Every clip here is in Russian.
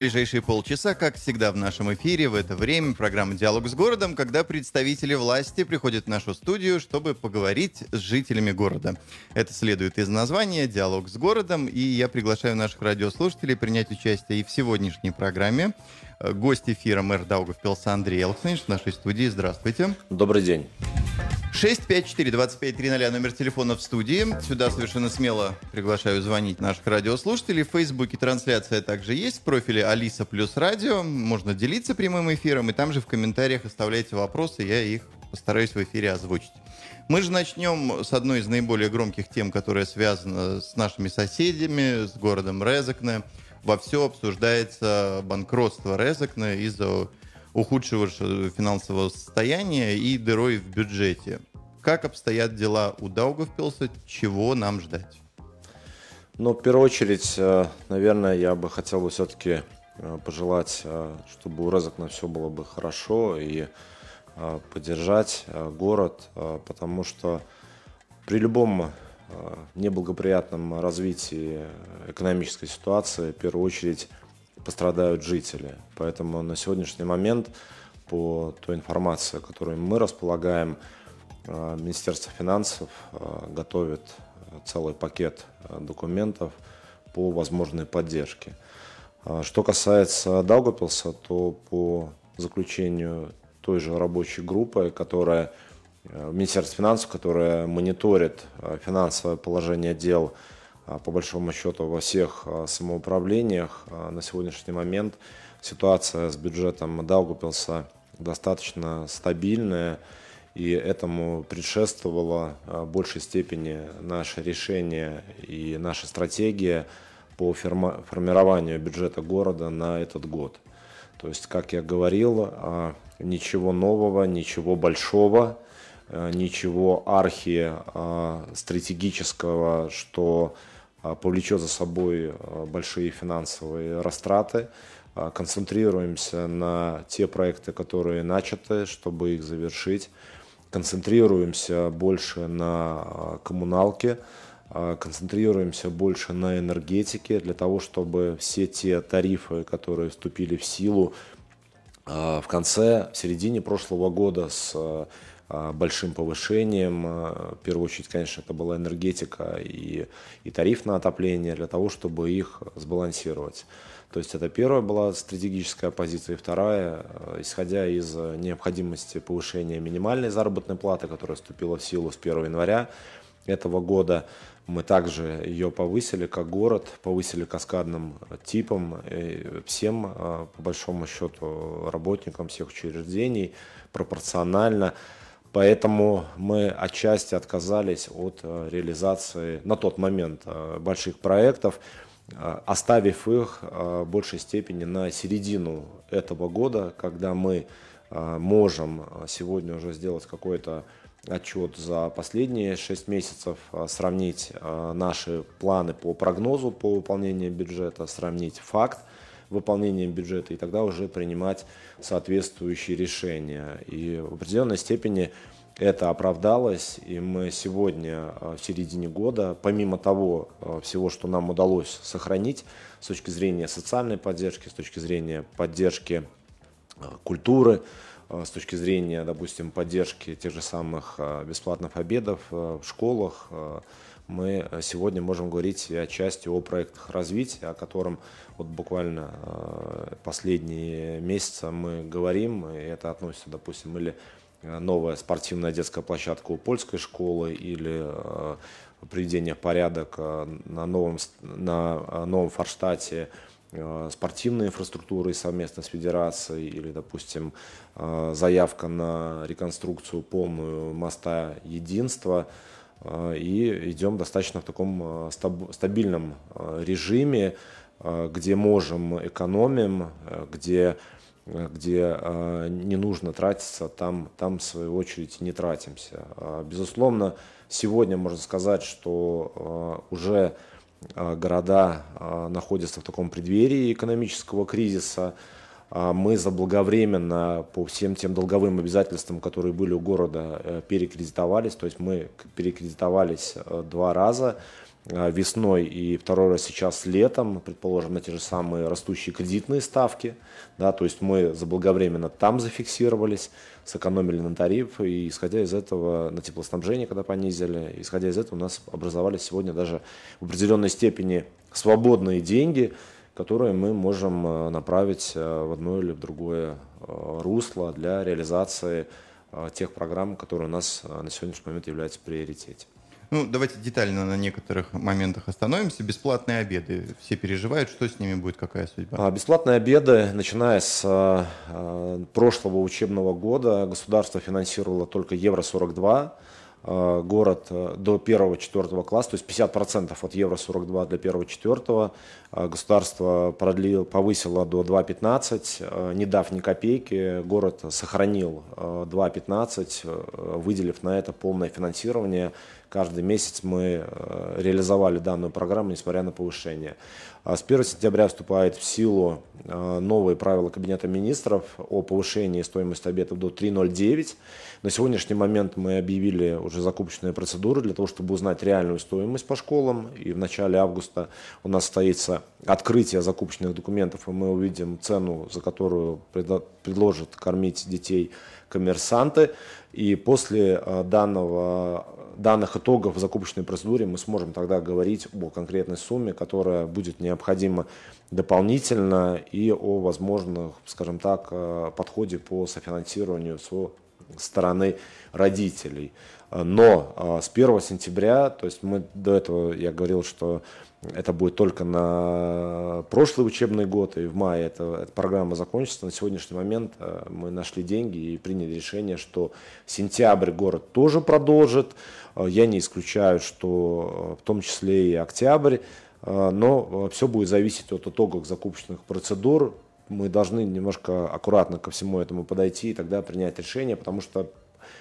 ближайшие полчаса, как всегда в нашем эфире, в это время программа «Диалог с городом», когда представители власти приходят в нашу студию, чтобы поговорить с жителями города. Это следует из названия «Диалог с городом», и я приглашаю наших радиослушателей принять участие и в сегодняшней программе. Гость эфира мэр Даугавпилса Андрей Элксович в нашей студии. Здравствуйте. Добрый день. 654-2530, номер телефона в студии. Сюда совершенно смело приглашаю звонить наших радиослушателей. В Фейсбуке трансляция также есть в профиле Алиса плюс радио. Можно делиться прямым эфиром, и там же в комментариях оставляйте вопросы, я их постараюсь в эфире озвучить. Мы же начнем с одной из наиболее громких тем, которая связана с нашими соседями, с городом Резекне. Во все обсуждается банкротство Резекне из-за ухудшившего финансового состояния и дырой в бюджете. Как обстоят дела у Даугавпилса? Чего нам ждать? Ну, в первую очередь, э, наверное, я бы хотел бы все-таки э, пожелать, э, чтобы у Резакна все было бы хорошо и поддержать город, потому что при любом неблагоприятном развитии экономической ситуации, в первую очередь, пострадают жители. Поэтому на сегодняшний момент, по той информации, которой мы располагаем, э, Министерство финансов э, готовит целый пакет э, документов по возможной поддержке. Что касается Даугапилса, то по заключению той же рабочей группы, которая Министерство финансов, которая мониторит финансовое положение дел а, по большому счету во всех а, самоуправлениях а, на сегодняшний момент ситуация с бюджетом Даугупилса достаточно стабильная, и этому предшествовало в большей степени наше решение и наша стратегия по формированию бюджета города на этот год. То есть, как я говорил, ничего нового, ничего большого, ничего архи стратегического, что а, повлечет за собой а, большие финансовые растраты. А, концентрируемся на те проекты, которые начаты, чтобы их завершить. Концентрируемся больше на коммуналке, концентрируемся больше на энергетике для того, чтобы все те тарифы, которые вступили в силу в конце, в середине прошлого года с а, большим повышением. А, в первую очередь, конечно, это была энергетика и, и тариф на отопление для того, чтобы их сбалансировать. То есть это первая была стратегическая позиция. И вторая, а, исходя из необходимости повышения минимальной заработной платы, которая вступила в силу с 1 января этого года, мы также ее повысили как город, повысили каскадным типом всем, по большому счету, работникам всех учреждений пропорционально. Поэтому мы отчасти отказались от э, реализации на тот момент э, больших проектов, э, оставив их в большей степени на середину этого года, когда мы можем сегодня уже сделать какой-то отчет за последние 6 месяцев, сравнить наши планы по прогнозу по выполнению бюджета, сравнить факт выполнением бюджета и тогда уже принимать соответствующие решения. И в определенной степени это оправдалось, и мы сегодня а, в середине года, помимо того а, всего, что нам удалось сохранить с точки зрения социальной поддержки, с точки зрения поддержки а, культуры, с точки зрения, допустим, поддержки тех же самых бесплатных обедов в школах, мы сегодня можем говорить отчасти о проектах развития, о котором вот буквально э, последние месяцы мы говорим, и это относится, допустим, или новая спортивная детская площадка у польской школы, или э, приведение порядок э, на новом, на новом Форштате спортивной инфраструктуры совместно с федерацией или, допустим, заявка на реконструкцию полную моста единства – Э, и идем достаточно в таком э, стабильном э, режиме, где можем, экономим, где, где не нужно тратиться, там, там в свою очередь не тратимся. Безусловно, сегодня можно сказать, что уже города находятся в таком преддверии экономического кризиса, мы заблаговременно по всем тем долговым обязательствам, которые были у города, э, перекредитовались. То есть мы перекредитовались э, два раза весной и второй раз сейчас летом, предположим, на те же самые растущие кредитные ставки. Да, то есть мы заблаговременно там зафиксировались, сэкономили на тариф, и исходя из этого на теплоснабжение, когда понизили, исходя из этого у нас образовались сегодня даже в определенной степени свободные деньги, которые мы можем э, направить э, в одно или в другое э, русло для реализации тех программ, которые у нас на сегодняшний момент являются приоритетом. Ну, давайте детально на некоторых моментах остановимся. Бесплатные обеды. Все переживают, что с ними будет, какая судьба? А, бесплатные обеды, начиная с прошлого учебного года, государство финансировало только Евро-42 а, город до 1-4 класса, то есть 50% от Евро-42 для 1-4. Государство продлило, повысило до 2,15, не дав ни копейки. Город сохранил 2,15, выделив на это полное финансирование Каждый месяц мы э, реализовали данную программу, несмотря на повышение. А с 1 сентября вступает в силу э, новые правила Кабинета министров о повышении стоимости обедов до 3,09. На сегодняшний момент мы объявили уже закупочные процедуры для того, чтобы узнать реальную стоимость по школам. И в начале августа у нас состоится открытие закупочных документов, и мы увидим цену, за которую предложат кормить детей коммерсанты. И после э, данного данных итогов в закупочной процедуре мы сможем тогда говорить о конкретной сумме, которая будет необходима дополнительно и о возможных, скажем так, э, подходе по софинансированию со стороны родителей. Но э, с 1 сентября, то есть мы до этого, я говорил, что это будет только на прошлый учебный год, и в мае эта, эта программа закончится. На сегодняшний момент э, мы нашли деньги и приняли решение, что сентябрь город тоже продолжит. Э, я не исключаю, что э, в том числе и октябрь, но все будет зависеть от итогов закупочных процедур. Мы должны немножко аккуратно ко всему этому подойти и тогда принять решение, потому что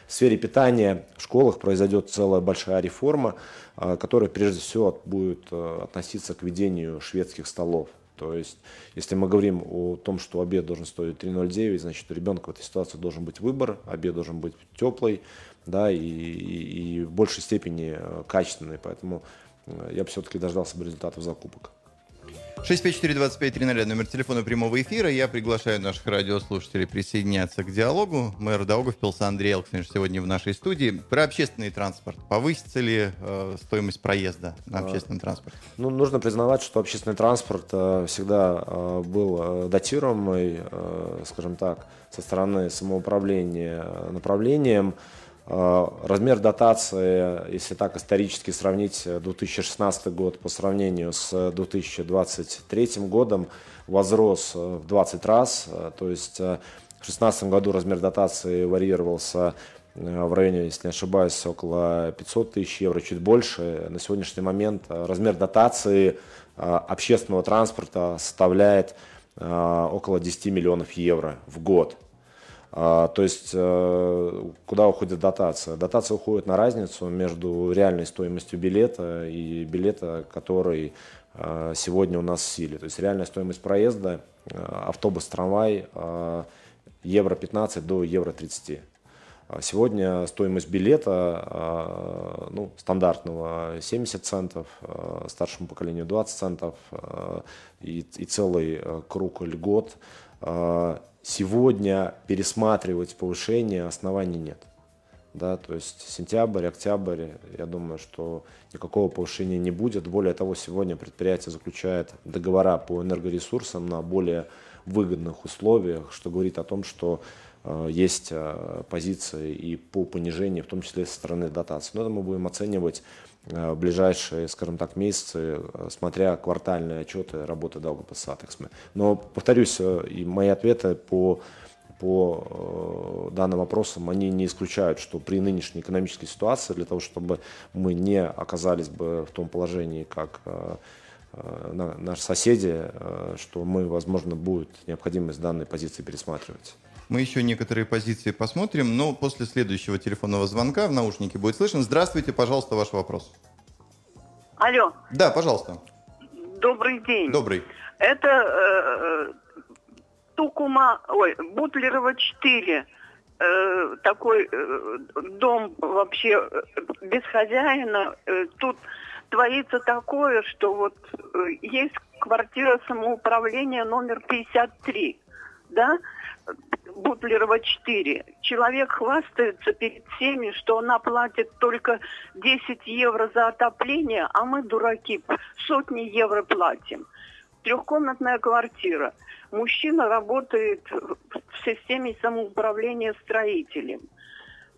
в сфере питания в школах произойдет целая большая реформа, а, которая прежде всего будет э, относиться к ведению шведских столов. То есть, если мы говорим о том, что обед должен стоить 3,09, значит, у ребенка в этой ситуации должен быть выбор, обед должен быть теплый, да, и, и, и в большей степени э, качественный. Поэтому э, я бы все-таки дождался бы результатов закупок. 654-2530, номер телефона прямого эфира. Я приглашаю наших радиослушателей присоединяться к диалогу. Мэр Даугавпилса Андрей Алксович сегодня в нашей студии. Про общественный транспорт. Повысится ли э, стоимость проезда на а, общественном транспорте? Ну, нужно признавать, что общественный транспорт э, всегда э, был э, датируемый, э, скажем так, со стороны самоуправления э, направлением. Размер дотации, если так исторически сравнить 2016 э, год по сравнению с 2023 годом, возрос э, в 20 раз. Э, то есть в 2016 году размер дотации варьировался в районе, если не ошибаюсь, около 500 тысяч евро, чуть больше. На сегодняшний момент размер дотации общественного транспорта составляет около 10 миллионов евро в год. А, то есть э, куда уходит дотация? Дотация уходит на разницу между реальной стоимостью билета и билета, который э, сегодня у нас в силе. То есть реальная стоимость проезда э, автобус, трамвай евро 15 до евро 30. А сегодня стоимость билета ну, стандартного 70 центов, старшему поколению 20 центов и, и целый круг льгот сегодня пересматривать повышение оснований нет. Да, то есть сентябрь, октябрь, я думаю, что никакого повышения не будет. Более того, сегодня предприятие заключает договора по энергоресурсам на более выгодных условиях, что говорит о том, что э, есть э, позиции и по понижению, в том числе со стороны дотаций. Но это мы будем оценивать в ближайшие, скажем так, месяцы, э, смотря квартальные отчеты работы Даугавпилса Но, повторюсь, э, и мои ответы по по данным вопросам, они не исключают, что при нынешней экономической ситуации, для того, чтобы мы не оказались бы в том положении, как наши соседи, что мы, возможно, будет необходимость данной позиции пересматривать. Мы еще некоторые позиции посмотрим, но после следующего телефонного звонка в наушнике будет слышен. Здравствуйте, пожалуйста, ваш вопрос. Алло. Да, пожалуйста. Добрый день. Добрый. Это э, Тукума, ой, Бутлерова 4. Э, такой э, дом вообще э, без хозяина. Э, тут творится такое, что вот э, есть квартира самоуправления номер 53, да, Бутлерова 4. Человек хвастается перед всеми, что она платит только 10 евро за отопление, а мы, дураки, сотни евро платим. Трехкомнатная квартира. Мужчина работает в системе самоуправления строителем.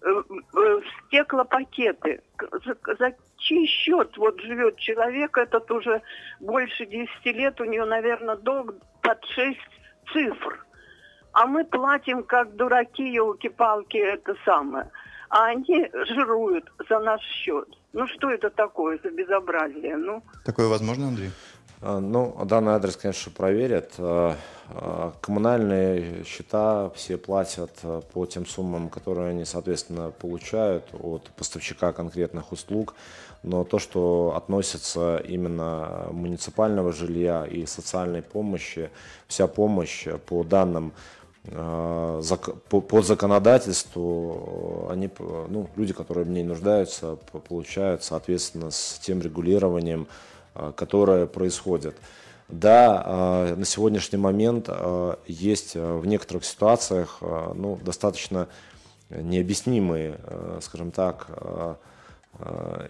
Э, э, стеклопакеты. За, за чей счет вот живет человек, этот уже больше 10 лет, у нее, наверное, долг под 6 цифр. А мы платим, как дураки, елки-палки, это самое. А они жируют за наш счет. Ну что это такое за безобразие? Ну? Такое возможно, Андрей? А, ну, данный адрес, конечно, проверят. А, а, коммунальные счета все платят по тем суммам, которые они, соответственно, получают от поставщика конкретных услуг. Но то, что относится именно муниципального жилья и социальной помощи, вся помощь по данным по законодательству они, ну, люди, которые в ней нуждаются, получают, соответственно, с тем регулированием, Э, которое происходит. Да, э, на сегодняшний момент э, есть в некоторых ситуациях ну, достаточно необъяснимые, скажем так,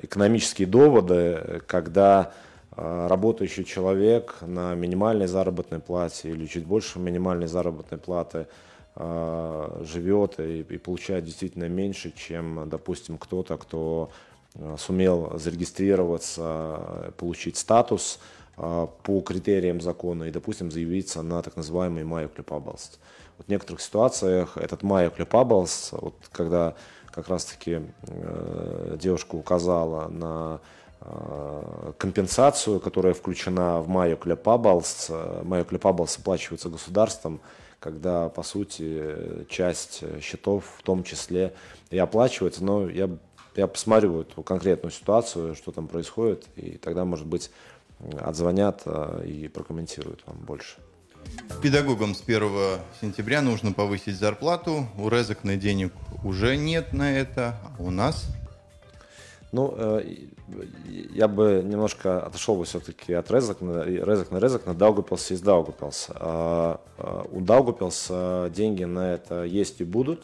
экономические доводы, когда работающий человек на минимальной заработной плате или чуть больше минимальной заработной платы живет и, и получает действительно меньше, чем, допустим, кто-то, кто Э, сумел зарегистрироваться, получить статус по критериям закона и, допустим, заявиться на так называемый mājokļa pabalsts. Вот в некоторых ситуациях этот mājokļa pabalsts, вот когда как раз-таки э, девушка указала на компенсацию, которая включена в mājokļa pabalsts, Майо Клепабалс оплачивается государством, когда, по сути, часть счетов в том числе и оплачивается, но я я посмотрю эту конкретную ситуацию, что там происходит, и тогда, может быть, отзвонят а, и прокомментируют вам больше. Педагогам с 1 сентября нужно повысить зарплату. У Резекна денег уже нет на это, а у нас? Ну, э, я бы немножко отошел бы все-таки от Резекна, Резекна, Резекна, Даугапилса из Даугапилса. А, а, у Даугапилса деньги на это есть и будут.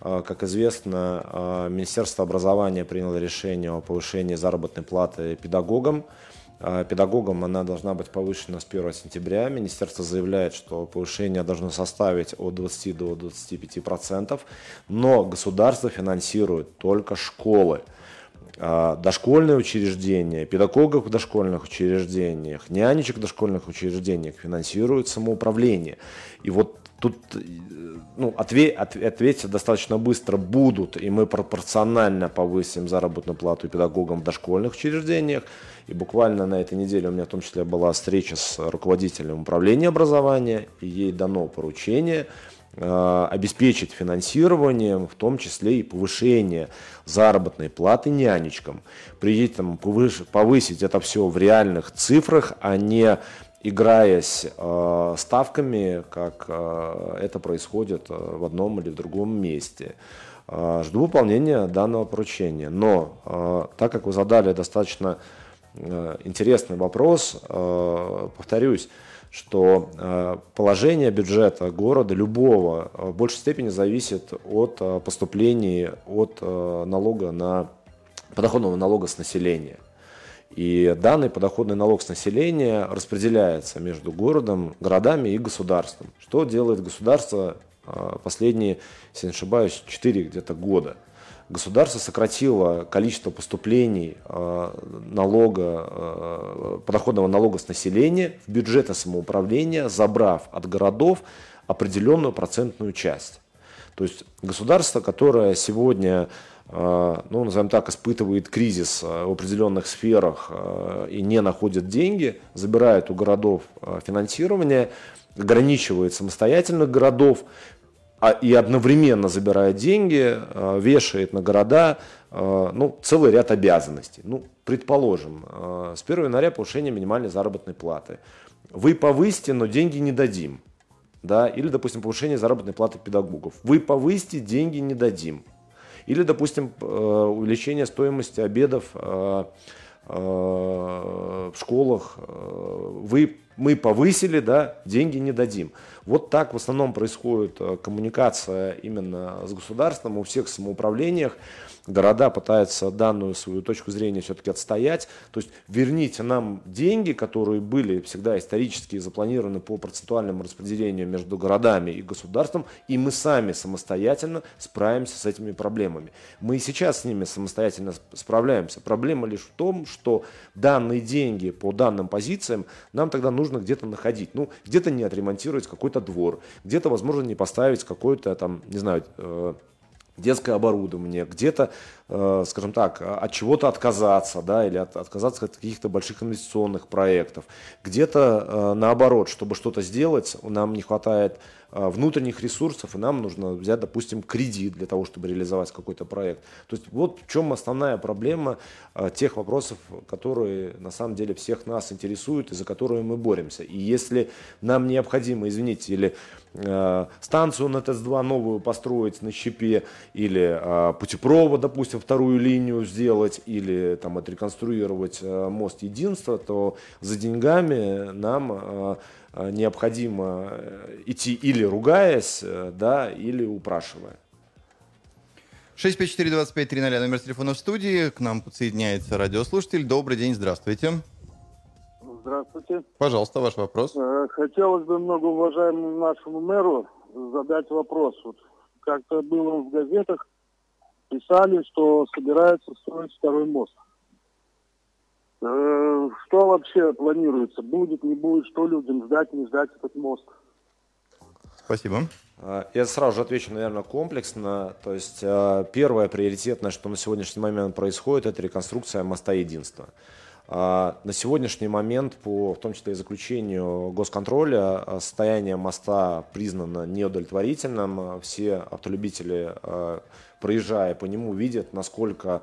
А, как известно, Министерство образования приняло решение о повышении заработной платы педагогам. Педагогам она должна быть повышена с 1 сентября. Министерство заявляет, что повышение должно составить от 20 до 25 процентов, но государство финансирует только школы дошкольные учреждения, педагогов в дошкольных учреждениях, нянечек в дошкольных учреждениях финансирует самоуправление. И вот тут ну, отве, от, ответить достаточно быстро будут, и мы пропорционально повысим заработную плату педагогам в дошкольных учреждениях. И буквально на этой неделе у меня в том числе была встреча с руководителем управления образования, и ей дано поручение обеспечить финансированием, в том числе и повышение заработной платы нянечкам. При этом повысить это все в реальных цифрах, а не играясь э, ставками, как э, это происходит э, в одном или в другом месте. Э, жду выполнения данного поручения. Но э, так как вы задали достаточно э, интересный вопрос, э, повторюсь, что э, положение бюджета города любого э, в большей степени зависит от э, поступлений от налога на подоходного налога с населения. И данный подоходный налог с населения распределяется между городом, городами и государством. Что делает государство последние, если не ошибаюсь, 4 где-то года? Государство сократило количество поступлений а, налога, а, подоходного налога с населения в бюджеты самоуправления, забрав от городов определенную процентную часть. То есть государство, которое сегодня Э, ну, назовем так, испытывает кризис э, в определенных сферах э, и не находит деньги, забирает у городов финансирование, ограничивает самостоятельных городов, а, и одновременно забирает деньги, вешает на города ну, целый ряд обязанностей. Ну, предположим, с 1 января повышение минимальной заработной платы. Вы повысите, но деньги не дадим. Да? Или, допустим, повышение заработной платы педагогов. Вы повысите, деньги не дадим. Или, допустим, э, увеличение стоимости обедов э, в школах вы, мы повысили, да, деньги не дадим. Вот так в основном происходит коммуникация именно с государством у всех самоуправлениях города пытаются данную свою точку зрения все-таки отстоять. То есть верните нам деньги, которые были всегда исторически запланированы по процентуальному распределению между городами и государством, и мы сами самостоятельно справимся с этими проблемами. Мы и сейчас с ними самостоятельно справляемся. Проблема лишь в том, что данные деньги по данным позициям нам тогда нужно где-то находить. Ну, где-то не отремонтировать какой-то двор, где-то, возможно, не поставить какой-то там, не знаю, э, детское оборудование, где-то, э, скажем так, от чего-то отказаться, да, или от, отказаться от каких-то больших инвестиционных проектов, где-то э, наоборот, чтобы что-то сделать, нам не хватает э, внутренних ресурсов, и нам нужно взять, допустим, кредит для того, чтобы реализовать какой-то проект. То есть вот в чем основная проблема тех вопросов, которые на самом деле всех нас интересуют и за которые мы боремся. И если нам необходимо, извините, или Э, станцию на ТЭС-2 новую построить на щепе, или э, путепровод, допустим, вторую линию сделать, или там отреконструировать э, мост единства, то за деньгами нам необходимо идти или ругаясь, да, или упрашивая. 654-2530, номер телефона в студии. К нам подсоединяется радиослушатель. Добрый день, здравствуйте. Здравствуйте. Пожалуйста, ваш вопрос. Э, хотелось бы многоуважаемому нашему мэру задать вопрос. Вот как-то было в газетах, писали, что собираются строить второй мост. Э, что вообще планируется? Будет, не будет? Что людям ждать, не ждать этот мост? Спасибо. Э, я сразу же отвечу, наверное, комплексно. То есть первое приоритетное, что на сегодняшний момент происходит, это реконструкция моста единства. А, на сегодняшний момент, по в том числе и заключению госконтроля, а, состояние моста признано неудовлетворительным. Все автолюбители, а, проезжая по нему, видят, насколько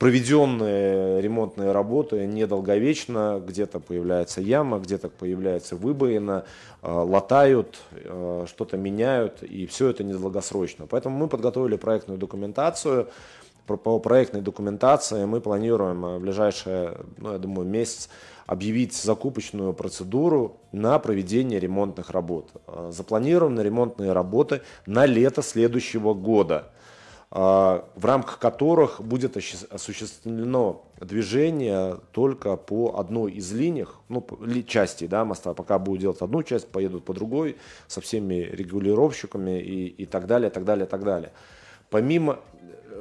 проведенные ремонтные работы недолговечно, где-то появляется яма, где-то появляется выбоина, латают, что-то меняют, и все это недолгосрочно. Поэтому мы подготовили проектную документацию, по проектной документации мы планируем э, в ближайшие, ну, я думаю, месяц объявить закупочную процедуру на проведение ремонтных работ. Э, запланированы ремонтные работы на лето следующего года, э, в рамках которых будет осуществлено движение только по одной из линий, ну, части да, моста. Пока будут делать одну часть, поедут по другой, со всеми регулировщиками и, и так далее, так далее, так далее. Помимо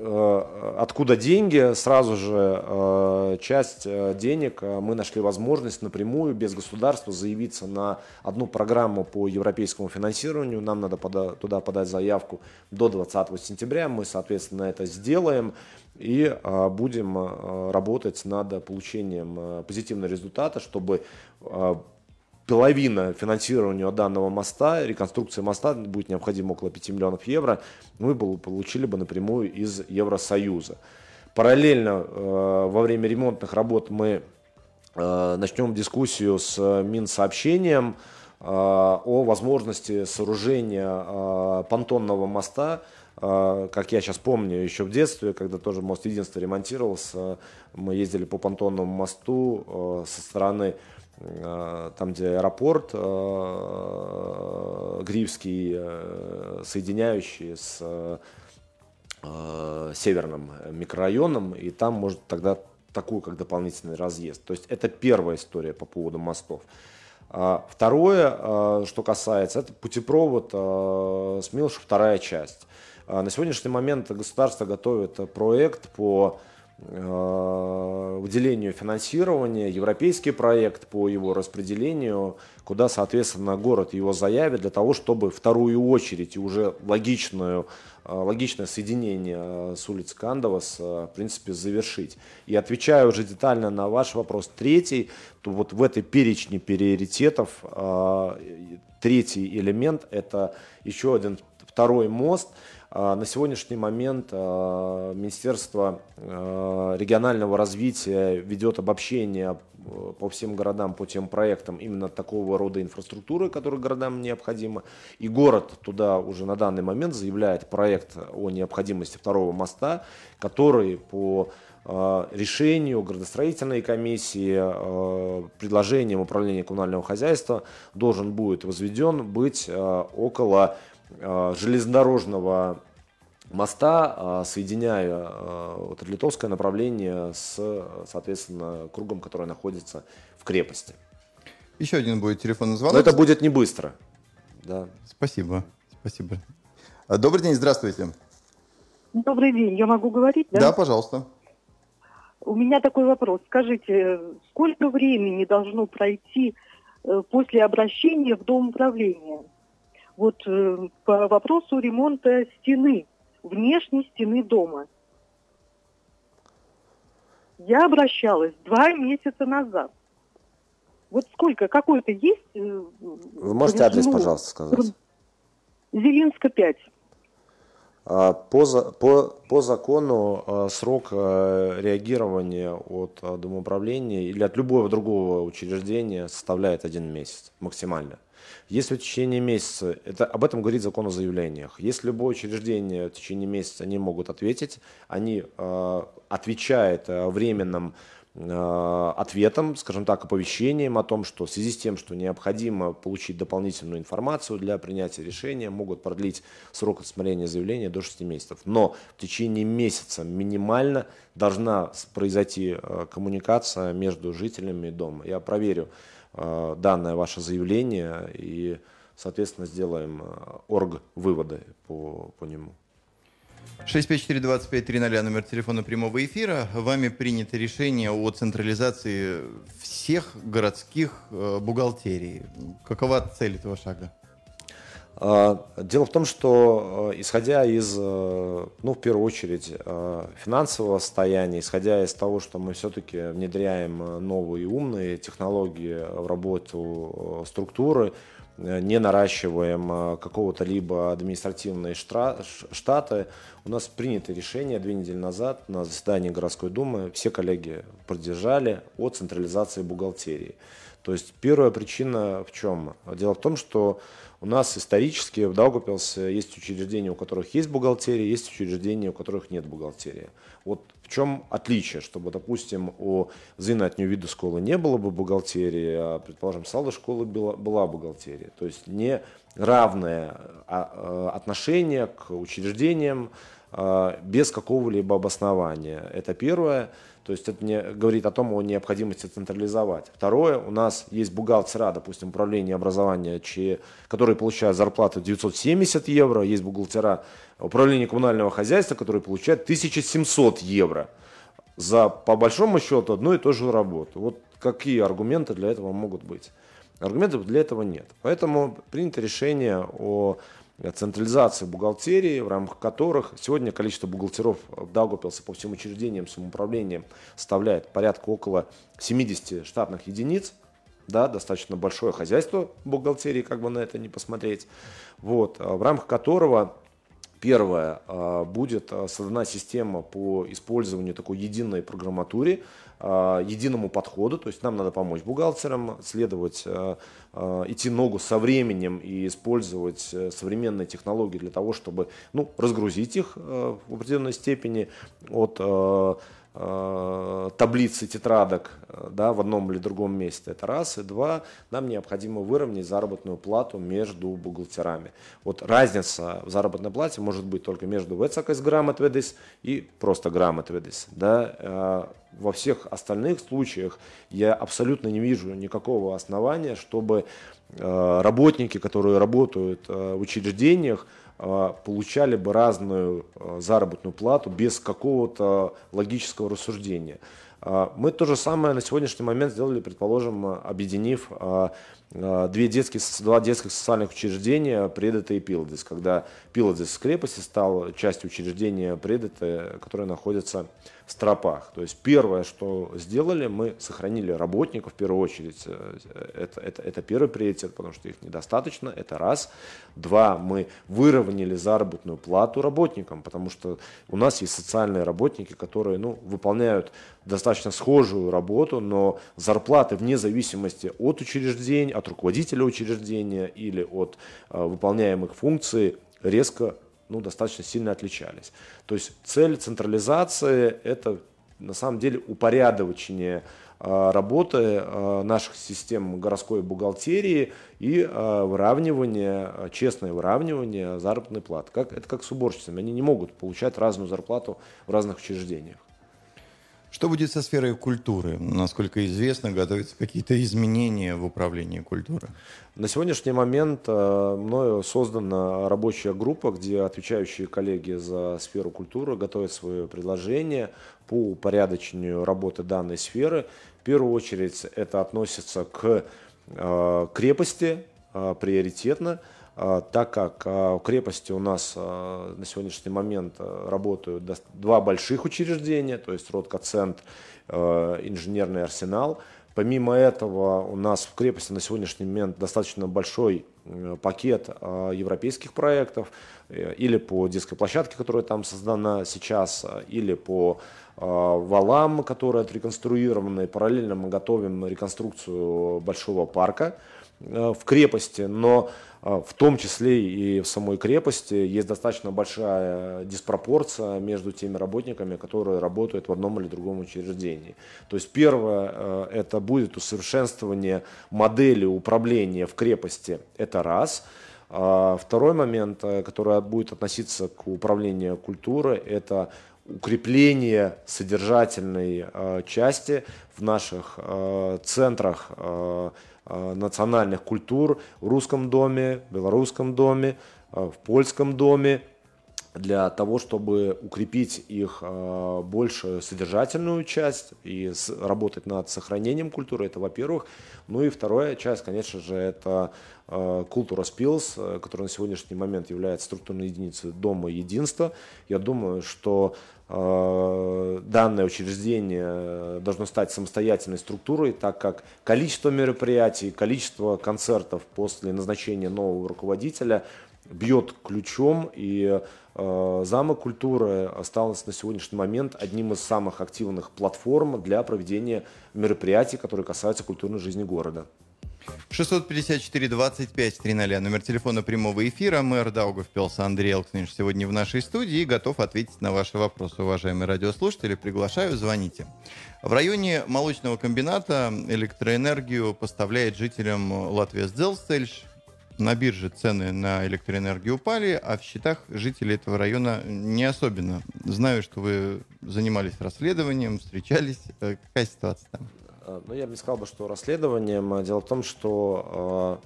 Э, откуда деньги, сразу же э, часть э, денег мы нашли возможность напрямую, без государства, заявиться на одну программу по европейскому финансированию. Нам надо туда подать заявку до 20 сентября. Мы, соответственно, это сделаем и будем работать над получением позитивного результата, чтобы половина финансирования данного моста, реконструкция моста будет необходимо около 5 миллионов евро, мы получили бы напрямую из Евросоюза. Параллельно э, во время ремонтных работ мы э, начнем дискуссию с Минсообщением э, о возможности сооружения понтонного моста, как я сейчас помню, еще в детстве, когда тоже мост единства ремонтировался, мы ездили по понтонному мосту со стороны там, где аэропорт э, Гривский, э, соединяющий с северным микрорайоном, и там может тогда такую, как дополнительный разъезд. То есть это первая история по поводу мостов. А второе, что касается, это путепровод Смилш, вторая часть. На сегодняшний момент государство готовит проект по Э, выделению финансирования, европейский проект по его распределению, куда, соответственно, город его заявит для того, чтобы вторую очередь и уже логичную, э, логичное соединение э, с улицы Кандовас, в принципе, завершить. И отвечая уже детально на ваш вопрос, третий, то вот в этой перечне приоритетов третий элемент – это еще один второй мост – на сегодняшний момент а, Министерство а, регионального развития ведет обобщение по всем городам, по тем проектам именно такого рода инфраструктуры, которые городам необходимы. И город туда уже на данный момент заявляет проект о необходимости второго моста, который по решению градостроительной комиссии, предложением управления коммунального хозяйства должен будет возведен быть около железнодорожного моста, соединяя вот, литовское направление с, соответственно, кругом, который находится в крепости. Еще один будет телефонный звонок. Но это будет не быстро. Да. Спасибо. Спасибо. Добрый день, здравствуйте. Добрый день, я могу говорить, да? Да, пожалуйста. У меня такой вопрос. Скажите, сколько времени должно пройти э, после обращения в Дом управления? Вот э, по вопросу ремонта стены, внешней стены дома. Я обращалась два месяца назад. Вот сколько, какой-то есть? Э, Вы можете адрес, пожалуйста, сказать? Зеленска 5. А, по, по, по закону а, срок а, реагирования от домоуправления или от любого другого учреждения составляет один месяц максимально. Если в течение месяца, это, об этом говорит закон о заявлениях, если любое учреждение в течение месяца не могут ответить, они э, отвечают о временном Э, ответом, скажем так, оповещением о том, что в связи с тем, что необходимо получить дополнительную информацию для принятия решения, могут продлить срок рассмотрения заявления до 6 месяцев. Но в течение месяца минимально должна произойти э, коммуникация между жителями дома. Я проверю э, данное ваше заявление и, соответственно, сделаем орг-выводы по, по нему. 654-2530, номер телефона прямого эфира. Вами принято решение о централизации всех городских э, бухгалтерий. Какова цель этого шага? А, дело в том, что э, исходя из, э, ну, в первую очередь, финансового состояния, исходя из того, что мы все-таки внедряем новые умные технологии в работу структуры, Э, не наращиваем э, какого-то либо административные штаты. У нас принято решение две недели назад на заседании городской думы, все коллеги поддержали о централизации бухгалтерии. То есть первая причина в чем? Дело в том, что у нас исторически в Даугавпилсе есть учреждения, у которых есть бухгалтерия, есть учреждения, у которых нет бухгалтерии. Вот в чем отличие, чтобы, допустим, у Зинатню виду школы не было бы бухгалтерии, а, предположим, Салда школы была, была бухгалтерия. То есть не равное а, а, отношение к учреждениям без какого-либо обоснования. Это первое. То есть это не, говорит о том, о необходимости централизовать. Второе, у нас есть бухгалтера, допустим, управления образования, чьи, которые получают зарплату 970 евро, есть бухгалтера управления коммунального хозяйства, которые получают 1700 евро за, по большому счету, одну и ту же работу. Вот какие аргументы для этого могут быть? Аргументов для этого нет. Поэтому принято решение о централизации бухгалтерии, в рамках которых сегодня количество бухгалтеров в Даугавпилсе по всем учреждениям самоуправления составляет порядка около 70 штатных единиц. Да, достаточно большое хозяйство бухгалтерии, как бы на это не посмотреть. Вот, а в рамках которого Первое, будет создана система по использованию такой единой программатуре, а, единому подходу, то есть нам надо помочь бухгалтерам, следовать, идти ногу со временем и использовать э, современные технологии для того, чтобы ну, разгрузить их э, в определенной степени от таблицы тетрадок э, да, в одном или другом месте. Это раз. И два, нам необходимо выровнять заработную плату между бухгалтерами. Вот разница в заработной плате может быть только между вецакais грамотведис и просто грамотведис. Да. Э, во всех остальных случаях я абсолютно не вижу никакого основания, чтобы работники, которые работают в учреждениях, получали бы разную а, заработную плату без какого-то логического рассуждения. А, мы то же самое на сегодняшний момент сделали, предположим, объединив две детские, два детских социальных учреждения Предата и Пиладис, когда Пиладис крепости стал частью учреждения Предата, которое находится в стропах. То есть первое, что сделали, мы сохранили работников в первую очередь. Э, это, это, это первый приоритет, потому что их недостаточно, это раз. Два, мы выровняли заработную плату работникам, потому что у нас есть социальные работники, которые ну, выполняют достаточно схожую работу, но зарплаты вне зависимости от учреждения, от руководителя учреждения или от э, выполняемых функций резко ну, достаточно сильно отличались. То есть цель централизации – это на самом деле упорядочение работы наших систем городской бухгалтерии и выравнивание, честное выравнивание заработной платы. Как, это как с уборщицами. Они не могут получать разную зарплату в разных учреждениях. Что будет со сферой культуры? Насколько известно, готовятся какие-то изменения в управлении культуры? На сегодняшний момент э, мною создана рабочая группа, где отвечающие коллеги за сферу культуры готовят свои предложения по упорядочению работы данной сферы. В первую очередь это относится к э, крепости э, приоритетно – так как а, в крепости у нас а, на сегодняшний момент работают два больших учреждения, то есть Роткоцентр, инженерный арсенал. Помимо этого у нас в крепости на сегодняшний момент достаточно большой пакет европейских проектов э, или по детской площадке, которая там создана сейчас, или по валам, которые отреконструированы. Параллельно мы готовим реконструкцию большого парка э, в крепости, но а, в том числе и в самой крепости есть достаточно большая диспропорция между теми работниками, которые работают в одном или другом учреждении. То есть первое, э, это будет усовершенствование модели управления в крепости, это раз. А второй момент, э, который будет относиться к управлению культуры, это укрепление содержательной э, части в наших центрах национальных культур в русском доме, в белорусском доме, э, в польском доме, для того, чтобы укрепить их э, больше содержательную часть и работать над сохранением культуры, это во-первых. Ну и вторая часть, конечно же, это культура Skills, которая на сегодняшний момент является структурной единицей Дома Единства. Я думаю, что Э, данное учреждение должно стать самостоятельной структурой, так как количество мероприятий, количество концертов после назначения нового руководителя бьет ключом, и э, замок культуры остался на сегодняшний момент одним из самых активных платформ для проведения мероприятий, которые касаются культурной жизни города. 654-25-00, номер телефона прямого эфира. Мэр Даугавпилса Андрей Элксниш сегодня в нашей студии и готов ответить на ваши вопросы, уважаемые радиослушатели. Приглашаю, звоните. В районе молочного комбината электроэнергию поставляет жителям Латвия Сдзелстельш. На бирже цены на электроэнергию упали, а в счетах жителей этого района не особенно. Знаю, что вы занимались расследованием, встречались. Э, какая ситуация там? Э, ну, я бы не сказал, бы, что расследованием. Дело в том, что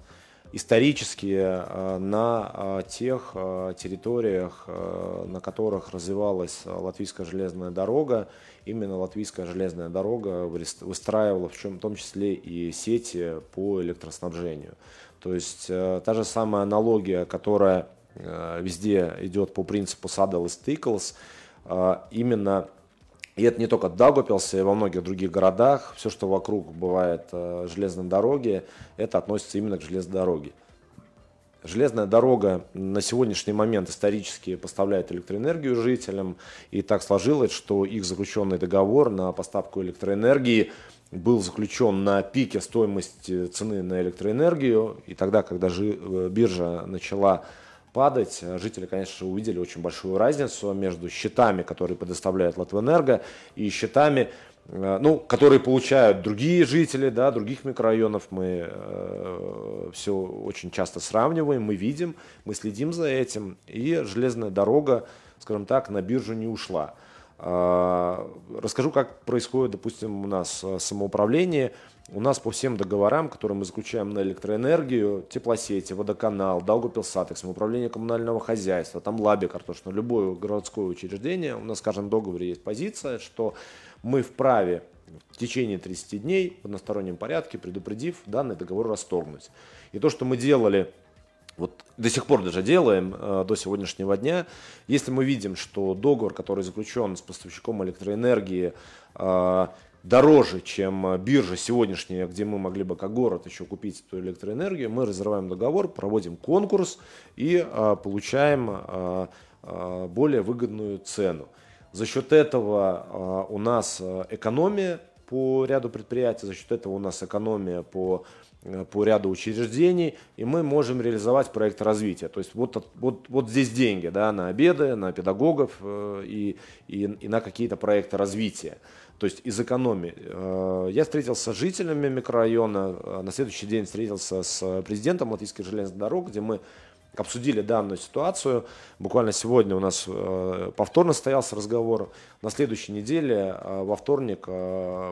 э, исторически на тех территориях, на которых развивалась латвийская железная дорога, именно латвийская железная дорога выстраивала в, чем, в том числе и сети по электроснабжению. То есть та же самая аналогия, которая везде идет по принципу Saddle Stickles, именно и это не только Даугавпилсе, и во многих других городах. Все, что вокруг бывает э, железной дороги, это относится именно к железной дороге. Железная дорога на сегодняшний момент исторически поставляет электроэнергию жителям, и так сложилось, что их заключенный договор на поставку электроэнергии был заключен на пике стоимости цены на электроэнергию, и тогда, когда э, биржа начала падать. Жители, конечно, увидели очень большую разницу между счетами, которые предоставляет Латвэнерго, и счетами, э, ну, которые получают другие жители, да, других микрорайонов. Мы э, все очень часто сравниваем, мы видим, мы следим за этим. И железная дорога, скажем так, на биржу не ушла. Э, расскажу, как происходит, допустим, у нас э, самоуправление – у нас по всем договорам, которые мы заключаем на электроэнергию, теплосети, водоканал, Даугапилсатекс, управление коммунального хозяйства, там лаби картошно, любое городское учреждение, у нас в каждом договоре есть позиция, что мы вправе в течение 30 дней в одностороннем порядке, предупредив данный договор расторгнуть. И то, что мы делали вот до сих пор даже делаем э, до сегодняшнего дня, если мы видим, что договор, который заключен с поставщиком электроэнергии, э, дороже, чем э, биржа сегодняшняя, где мы могли бы как город еще купить эту электроэнергию, мы разрываем договор, проводим конкурс и а, получаем более выгодную цену. За счет этого у нас экономия по ряду предприятий, за счет этого у нас экономия по по ряду учреждений, и мы можем реализовать проект развития. То есть вот, вот, вот здесь деньги да, на обеды, на педагогов и, и, и на какие-то проекты развития. то есть из экономии. Э, я встретился с жителями микрорайона, э, на следующий день встретился с президентом Латвийской железной дороги, где мы обсудили данную ситуацию. Буквально сегодня у нас э, повторно состоялся разговор. На следующей неделе, во вторник,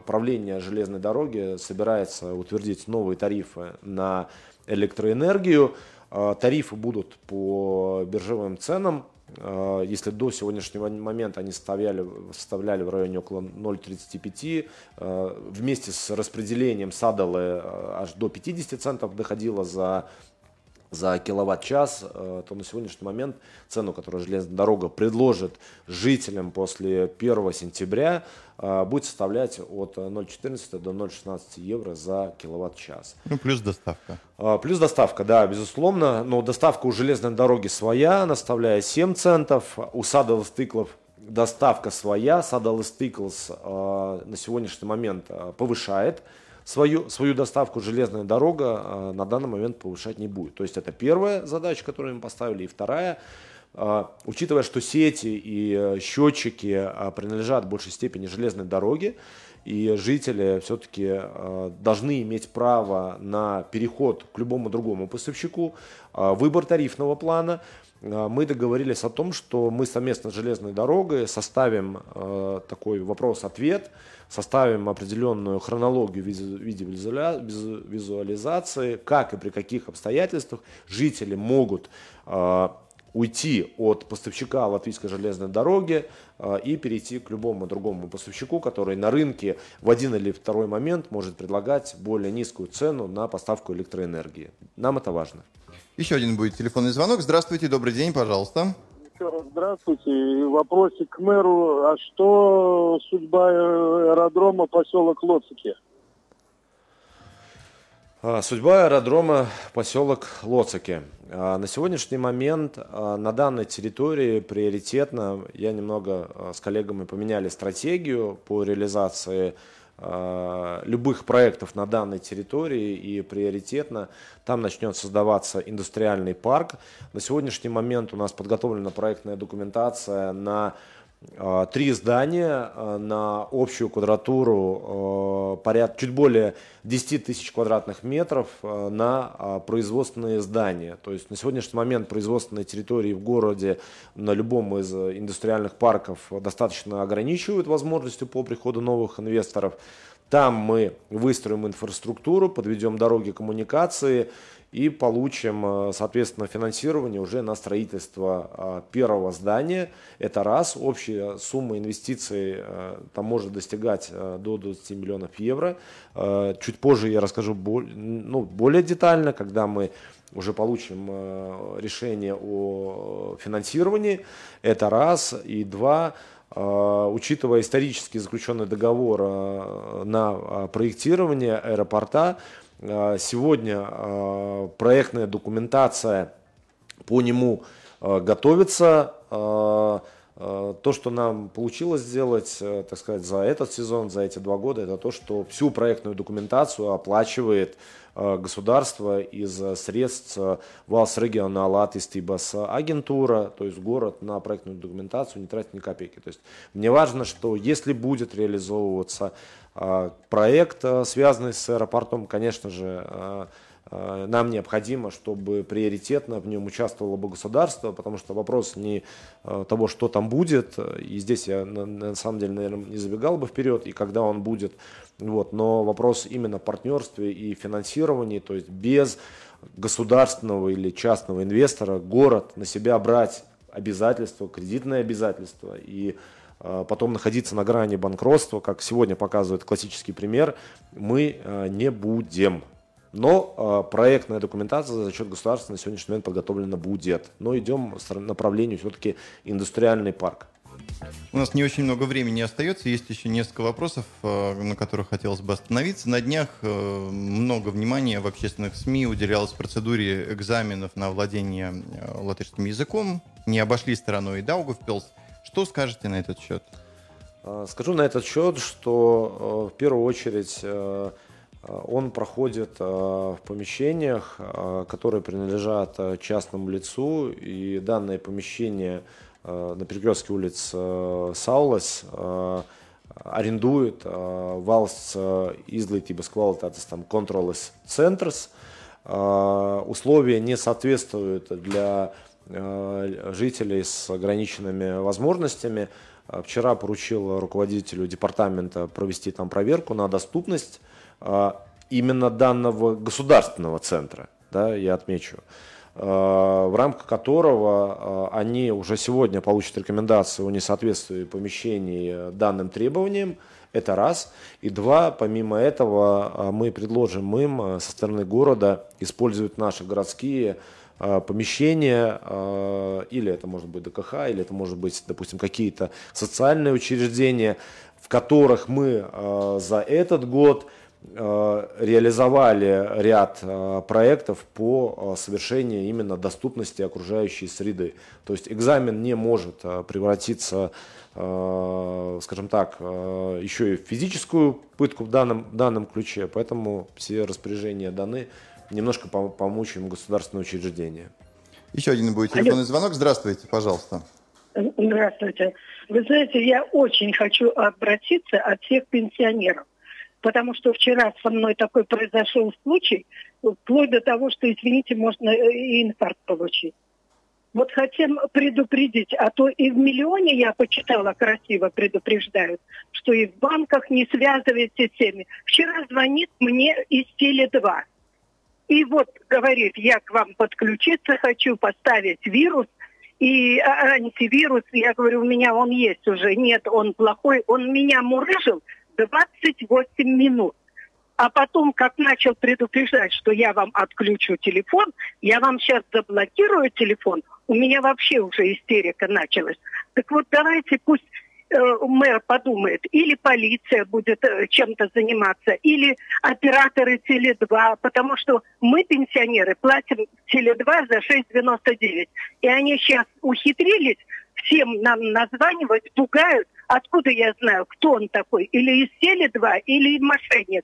правление железной дороги собирается утвердить новые тарифы на электроэнергию. Тарифы будут по биржевым ценам если до сегодняшнего момента они составляли, составляли в районе около 0,35, а, вместе с распределением садалы аж до 50 центов доходило за за киловатт-час, э, то на сегодняшний момент цену, которую железная дорога предложит жителям после 1 сентября, э, будет составлять от 0,14 до 0,16 евро за киловатт-час. Ну, плюс доставка. Э, плюс доставка, да, безусловно. Но доставка у железной дороги своя, наставляя 7 центов. У Садовых стыклов доставка своя. Садовый стыклс на сегодняшний момент повышает свою, свою доставку железная дорога э, на данный момент повышать не будет. То есть это первая задача, которую мы поставили. И вторая, э, учитывая, что сети и э, счетчики принадлежат в большей степени железной дороге, и жители все-таки должны иметь право на переход к любому другому поставщику, выбор тарифного плана, мы договорились о том, что мы совместно с железной дорогой составим такой вопрос-ответ, составим определенную хронологию в виде визуализации, как и при каких обстоятельствах жители могут э, уйти от поставщика латвийской железной дороги э, и перейти к любому другому поставщику, который на рынке в один или второй момент может предлагать более низкую цену на поставку электроэнергии. Нам это важно. Еще один будет телефонный звонок. Здравствуйте, добрый день, пожалуйста еще раз здравствуйте. Вопросик к мэру. А что судьба аэродрома поселок Лоцики? А, судьба аэродрома поселок Лоцики. А, на сегодняшний момент а, на данной территории приоритетно, я немного с коллегами поменяли стратегию по реализации Э, любых проектов на данной территории и приоритетно там начнет создаваться индустриальный парк. На сегодняшний момент у нас подготовлена проектная документация на э, три здания э, на общую квадратуру поряд, чуть более 10 тысяч квадратных метров на производственные здания. То есть на сегодняшний момент производственные территории в городе на любом из индустриальных парков достаточно ограничивают возможностью по приходу новых инвесторов. Там мы выстроим инфраструктуру, подведем дороги коммуникации и получим, э, соответственно, финансирование уже на строительство э, первого здания. Это раз. Общая сумма инвестиций э, там может достигать до 20 миллионов евро. Чуть позже я расскажу ну, более детально, когда мы уже получим решение о финансировании. Это раз. И два, учитывая исторически заключенный договор на проектирование аэропорта, а, сегодня а, проектная документация по нему а, готовится. То, что нам получилось сделать, э, так сказать, за этот сезон, за эти два года, это то, что всю проектную документацию оплачивает государство из средств Валс регионала атистибас агентура, то есть город на проектную документацию не тратит ни копейки. То есть мне важно, что если будет реализовываться проект, э, связанный с аэропортом, конечно же, э, э, нам необходимо, чтобы приоритетно в нем участвовало бы государство, потому что вопрос не того, что там будет, и здесь я на самом деле, наверное, не забегал бы вперед, и когда он будет, вот, но вопрос именно партнерстве и финансировании, то есть без государственного или частного инвестора город на себя брать обязательства, кредитные обязательства и Э, потом находиться на грани банкротства, как сегодня показывает классический пример, мы э, не будем. Но э, проектная документация за счет государства на сегодняшний момент подготовлена будет. Но идем в направлению все-таки индустриальный парк. У нас не очень много времени остается, есть еще несколько вопросов, на которых хотелось бы остановиться. На днях много внимания в общественных СМИ уделялось процедуре экзаменов на владение латышским языком. Не обошли стороной и Даугавпилс. Что скажете на этот счет? А, скажу на этот счет, что э, в первую очередь э, он проходит э, в помещениях, которые принадлежат частному лицу, и данное помещение на перекрестке улиц Саулас arendует valsts izglītības kvalitātes там controlas centrs. Условия не соответствуют для жителей с ограниченными возможностями. Вчера поручил руководителю департамента провести там проверку на доступность именно данного государственного центра, да, я отмечу, в рамках которого они уже сегодня получат рекомендацию о несоответствии помещений данным требованиям, это раз. И два, помимо этого, мы предложим им со стороны города использовать наши городские помещения, или это может быть ДКХ, или это может быть, допустим, какие-то социальные учреждения, в которых мы за этот год реализовали ряд проектов по совершению именно доступности окружающей среды. То есть экзамен не может превратиться, скажем так, еще и в физическую пытку в данном, данном ключе, поэтому все распоряжения даны немножко помочь им государственное учреждение. Еще один будет телефонный звонок. Здравствуйте, пожалуйста. Здравствуйте. Вы знаете, я очень хочу обратиться от всех пенсионеров, потому что вчера со мной такой произошел случай, вплоть до того, что, извините, можно и инфаркт получить. Вот хотим предупредить, а то и в миллионе, я почитала, красиво предупреждают, что и в банках не связывайте с теми. Вчера звонит мне из Теле2 и вот говорит, я к вам подключиться хочу, поставить вирус и а, антивирус. Я говорю, у меня он есть уже. Нет, он плохой. Он меня мурыжил 28 минут. А потом, как начал предупреждать, что я вам отключу телефон, я вам сейчас заблокирую телефон, у меня вообще уже истерика началась. Так вот, давайте пусть Э, мэр подумает, или полиция будет э, чем-то заниматься, или операторы Теле2, потому что мы, пенсионеры, платим Теле2 за 6,99. И они сейчас ухитрились всем нам названивать, пугают, откуда я знаю, кто он такой, или из Теле2, или мошенник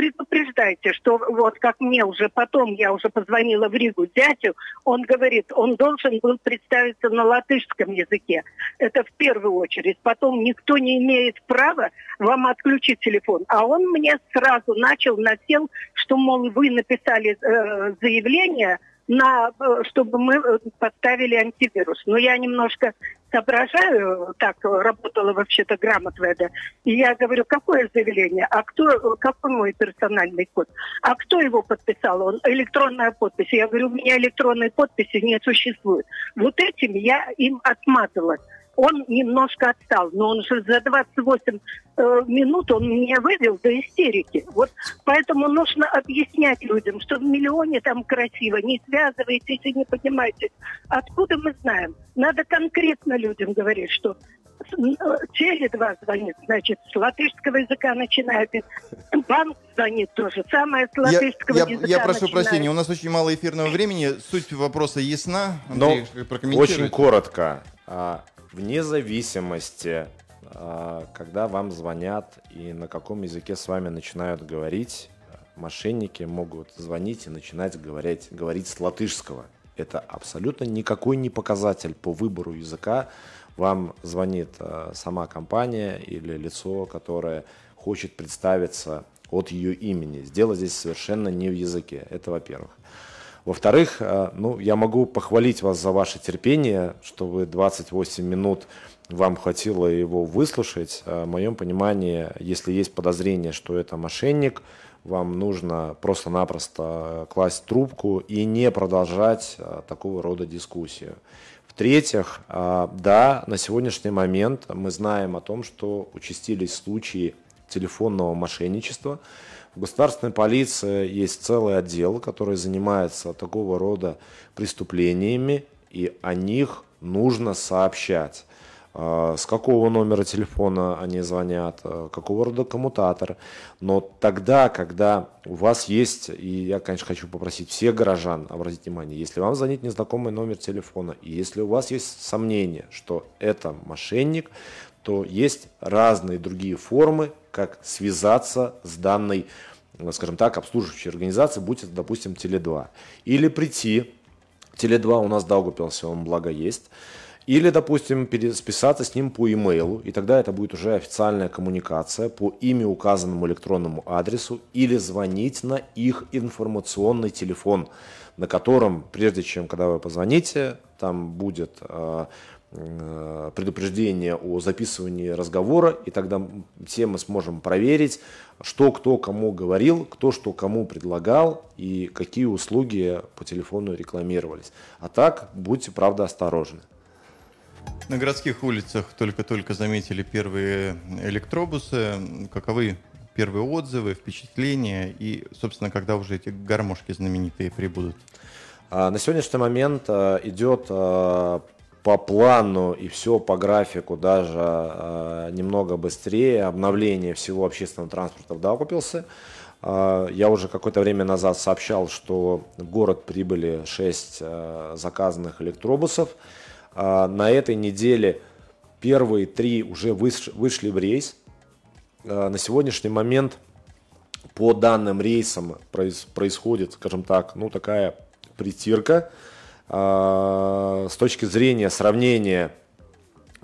предупреждайте, что вот как мне уже потом, я уже позвонила в Ригу зятю, он говорит, он должен был представиться на латышском языке. Это в первую очередь. Потом никто не имеет права вам отключить телефон. А он мне сразу начал, насел, что, мол, вы написали э, заявление, на, э, чтобы мы э, поставили антивирус. Но я немножко соображаю, так работала вообще-то грамотведа, и я говорю, какое заявление, а кто, какой мой персональный код, а кто его подписал, он электронная подпись. Я говорю, у меня электронной подписи не существует. Вот этим я им отмазалась он немножко отстал, но он же за 28 э, минут он меня вывел до истерики. Вот поэтому нужно объяснять людям, что в миллионе там красиво, не связывайтесь и не понимаете. Откуда мы знаем? Надо конкретно людям говорить, что э, Теле2 звонит, значит, с латышского языка начинает. Банк звонит тоже. Самое с латышского я, языка Я, я прошу начинает. прощения, у нас очень мало эфирного времени. Суть вопроса ясна. Андрей, Но очень коротко. Вне зависимости, а, когда вам звонят и на каком языке с вами начинают говорить, мошенники могут звонить и начинать говорить, говорить с латышского. Это абсолютно никакой не показатель по выбору языка. Вам звонит а, сама компания или лицо, которое хочет представиться от ее имени. Сделать здесь совершенно не в языке. Это во-первых. Во-вторых, э, ну, я могу похвалить вас за ваше терпение, что вы 28 минут вам хватило его выслушать. Э, в моем понимании, если есть подозрение, что это мошенник, вам нужно просто-напросто класть трубку и не продолжать э, такого рода дискуссию. В-третьих, да, на сегодняшний момент мы знаем о том, что участились случаи телефонного мошенничества. В государственной полиции есть целый отдел, который занимается такого рода преступлениями, и о них нужно сообщать. А, с какого номера телефона они звонят, а, какого рода коммутатор. Но тогда, когда у вас есть, и я, конечно, хочу попросить всех горожан обратить внимание, если вам звонит незнакомый номер телефона, и если у вас есть сомнение, что это мошенник, то есть разные другие формы, как связаться с данной, скажем так, обслуживающей организацией, будь это, допустим, Теле2. Или прийти, Теле2 у нас Даугапилсе, он благо есть, Или, допустим, списаться с ним по имейлу, и тогда это будет уже официальная коммуникация по ими указанному электронному адресу, или звонить на их информационный телефон, на котором, прежде чем, когда вы позвоните, там будет э, э, предупреждение о записывании разговора, и тогда все мы сможем проверить, что кто кому говорил, кто что кому предлагал и какие услуги по телефону рекламировались. А так будьте, правда, осторожны. На городских улицах только-только заметили первые электробусы. Каковы первые отзывы, впечатления и, собственно, когда уже эти гармошки знаменитые прибудут? А, на сегодняшний момент а, идет а, по плану и все по графику даже немного быстрее обновление всего общественного транспорта в Даугавпилсе. Я уже какое-то время назад сообщал, что в город прибыли 6 заказанных электробусов. На этой неделе первые три уже вышли в рейс. На сегодняшний момент по данным рейсам происходит, скажем так, ну такая притирка. А, с точки зрения сравнения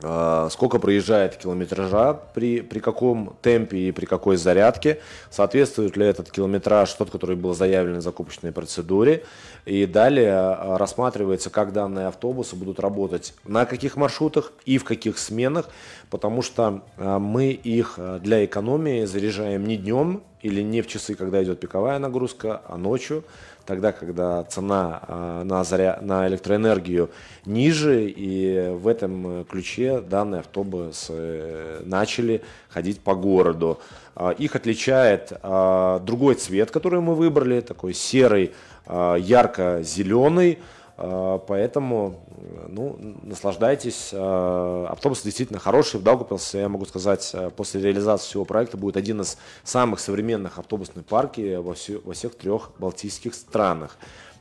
а, сколько проезжает километража, при, при каком темпе и при какой зарядке, соответствует ли этот километраж тот, который был заявлен в закупочной процедуре. И далее а, рассматривается, как данные автобусы будут работать, на каких маршрутах и в каких сменах, потому что а, мы их для экономии заряжаем не днем или не в часы, когда идет пиковая нагрузка, а ночью тогда, когда цена а, на, заря... на электроэнергию ниже, и в этом ключе данные автобусы э, начали ходить по городу. А, их отличает а, другой цвет, который мы выбрали, такой серый, ярко-зеленый, а, поэтому ну, наслаждайтесь. А, автобус действительно хороший. В Даугавпилсе, я могу сказать, а, после реализации всего проекта будет один из самых современных автобусных парков во, все, во всех трех балтийских странах.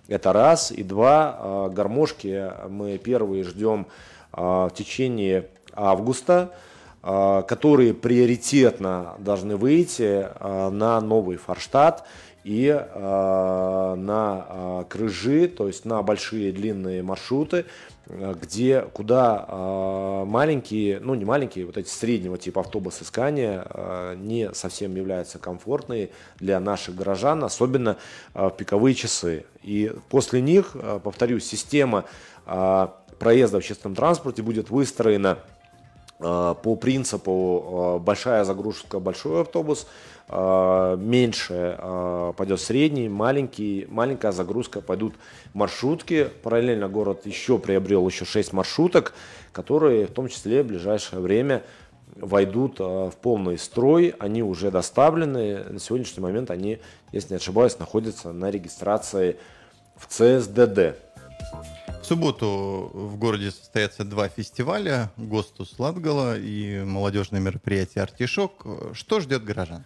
Это раз. И два, гармошки мы первые ждем в течение августа которые приоритетно должны выйти на новый Форштадт и э, на э, крыжи, то есть на большие длинные маршруты, э, где, куда э, маленькие, ну не маленькие, вот эти среднего типа автобусы Scania э, не совсем являются комфортные для наших горожан, особенно э, в пиковые часы. И после них, э, повторюсь, система э, проезда в общественном транспорте будет выстроена по принципу большая загрузка, большой автобус, а, меньше а, пойдет средний, маленький, маленькая загрузка пойдут маршрутки. Параллельно город еще приобрел еще 6 маршруток, которые в том числе в ближайшее время войдут а, в полный строй. Они уже доставлены. На сегодняшний момент они, если не ошибаюсь, находятся на регистрации в ЦСДД. В субботу в городе состоятся два фестиваля «Гостус Латгала» и молодежное мероприятие «Артишок». Что ждет горожан?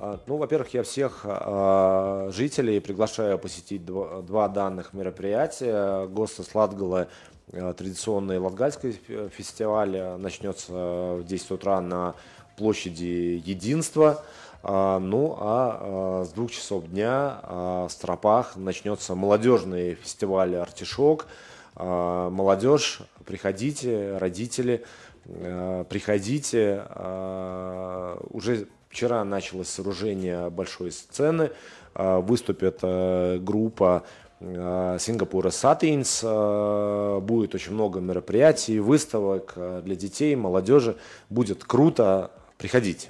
А, ну, во-первых, я всех э, жителей приглашаю посетить два, данных мероприятия. ГОСТа Сладгала, э, традиционный латгальский фестиваль, начнется в 10 утра на площади Единства. А, ну, а, а с двух часов дня а, в Стропах начнется молодежный фестиваль «Артишок». А, молодежь, приходите, родители, а, приходите. А, уже Вчера началось сооружение большой сцены, а, выступит э, группа а, Сингапура Сатинс, а, будет очень много мероприятий, выставок для детей, молодежи. Будет круто, приходите.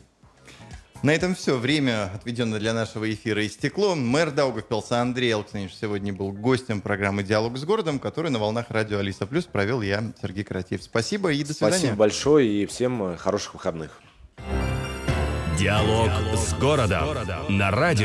На этом все. Время, отведенное для нашего эфира, истекло. Мэр Даугавпилса Андрей Алксенович сегодня был гостем программы «Диалог с городом», который на волнах радио «Алиса Плюс» провел я, Сергей Каратьев. Спасибо и до свидания. Спасибо большое и всем хороших выходных. Диалог с городом. На радио